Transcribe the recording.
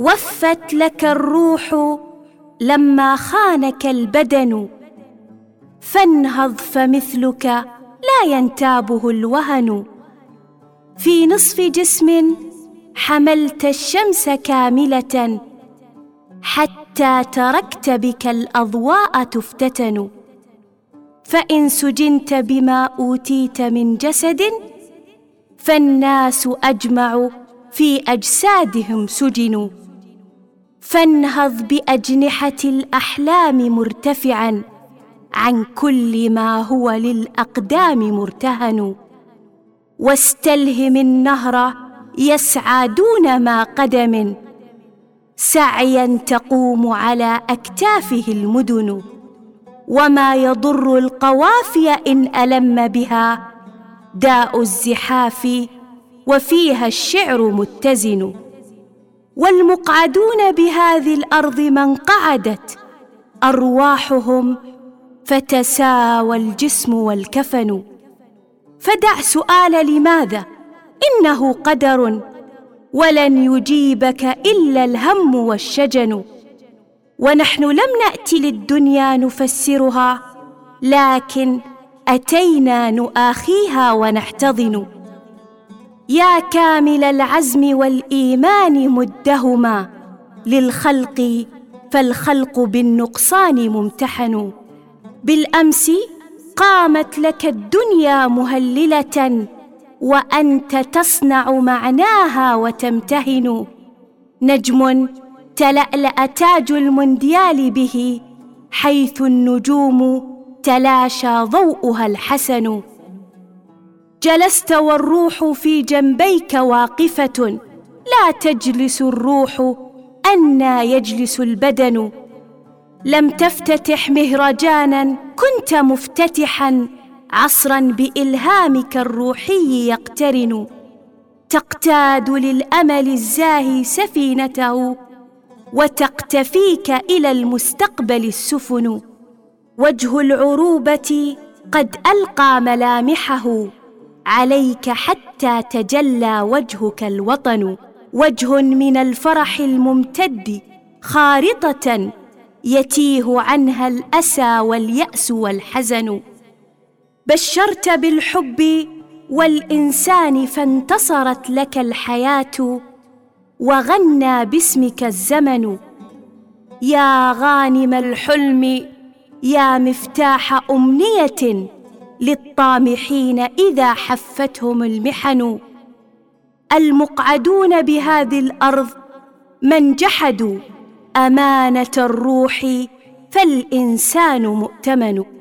وفت لك الروح لما خانك البدن. فانهض فمثلك لا ينتابه الوهن. في نصف جسم حملت الشمس كاملة حتى تركت بك الأضواء تفتتن. فإن سجنت بما أوتيت من جسد فالناس أجمع في أجسادهم سجنوا فانهض بأجنحة الأحلام مرتفعا عن كل ما هو للأقدام مرتهن. واستلهم النهر يسعى دون ما قدم. سعيا تقوم على أكتافه المدن. وما يضر القوافي إن ألم بها. داء الزحاف وفيها الشعر متزن. والمقعدون بهذه الأرض من قعدت أرواحهم فتساوى الجسم والكفن. فدع سؤال لماذا؟ إنه قدر ولن يجيبك إلا الهم والشجن. ونحن لم نأت للدنيا نفسرها لكن أتينا نؤاخيها ونحتضن. يا كامل العزم والإيمان مدهما للخلق فالخلق بالنقصان ممتحن. بالأمس قامت لك الدنيا مهللة وأنت تصنع معناها وتمتهن. نجم تلألأ تاج المونديال به حيث النجوم تلاشى ضوءها الحسن. جلست والروح في جنبيك واقفة. لا تجلس الروح انى يجلس البدن. لم تفتتح مهرجانا كنت مفتتحا. عصرا بإلهامك الروحي يقترن. تقتاد للأمل الزاهي سفينته وتقتفيك إلى المستقبل السفن. وجه العروبة قد ألقى ملامحه. عليك حتى تجلى وجهك الوطن وجه من الفرح الممتد خارطة يتيه عنها الأسى واليأس والحزن. بشرت بالحب والإنسان فانتصرت لك الحياة وغنى باسمك الزمن. يا غانم الحلم يا مفتاح أمنية للطامحين إذا حفتهم المحن. المقعدون بهذه الأرض من جحدوا أمانة الروح فالإنسان مؤتمن.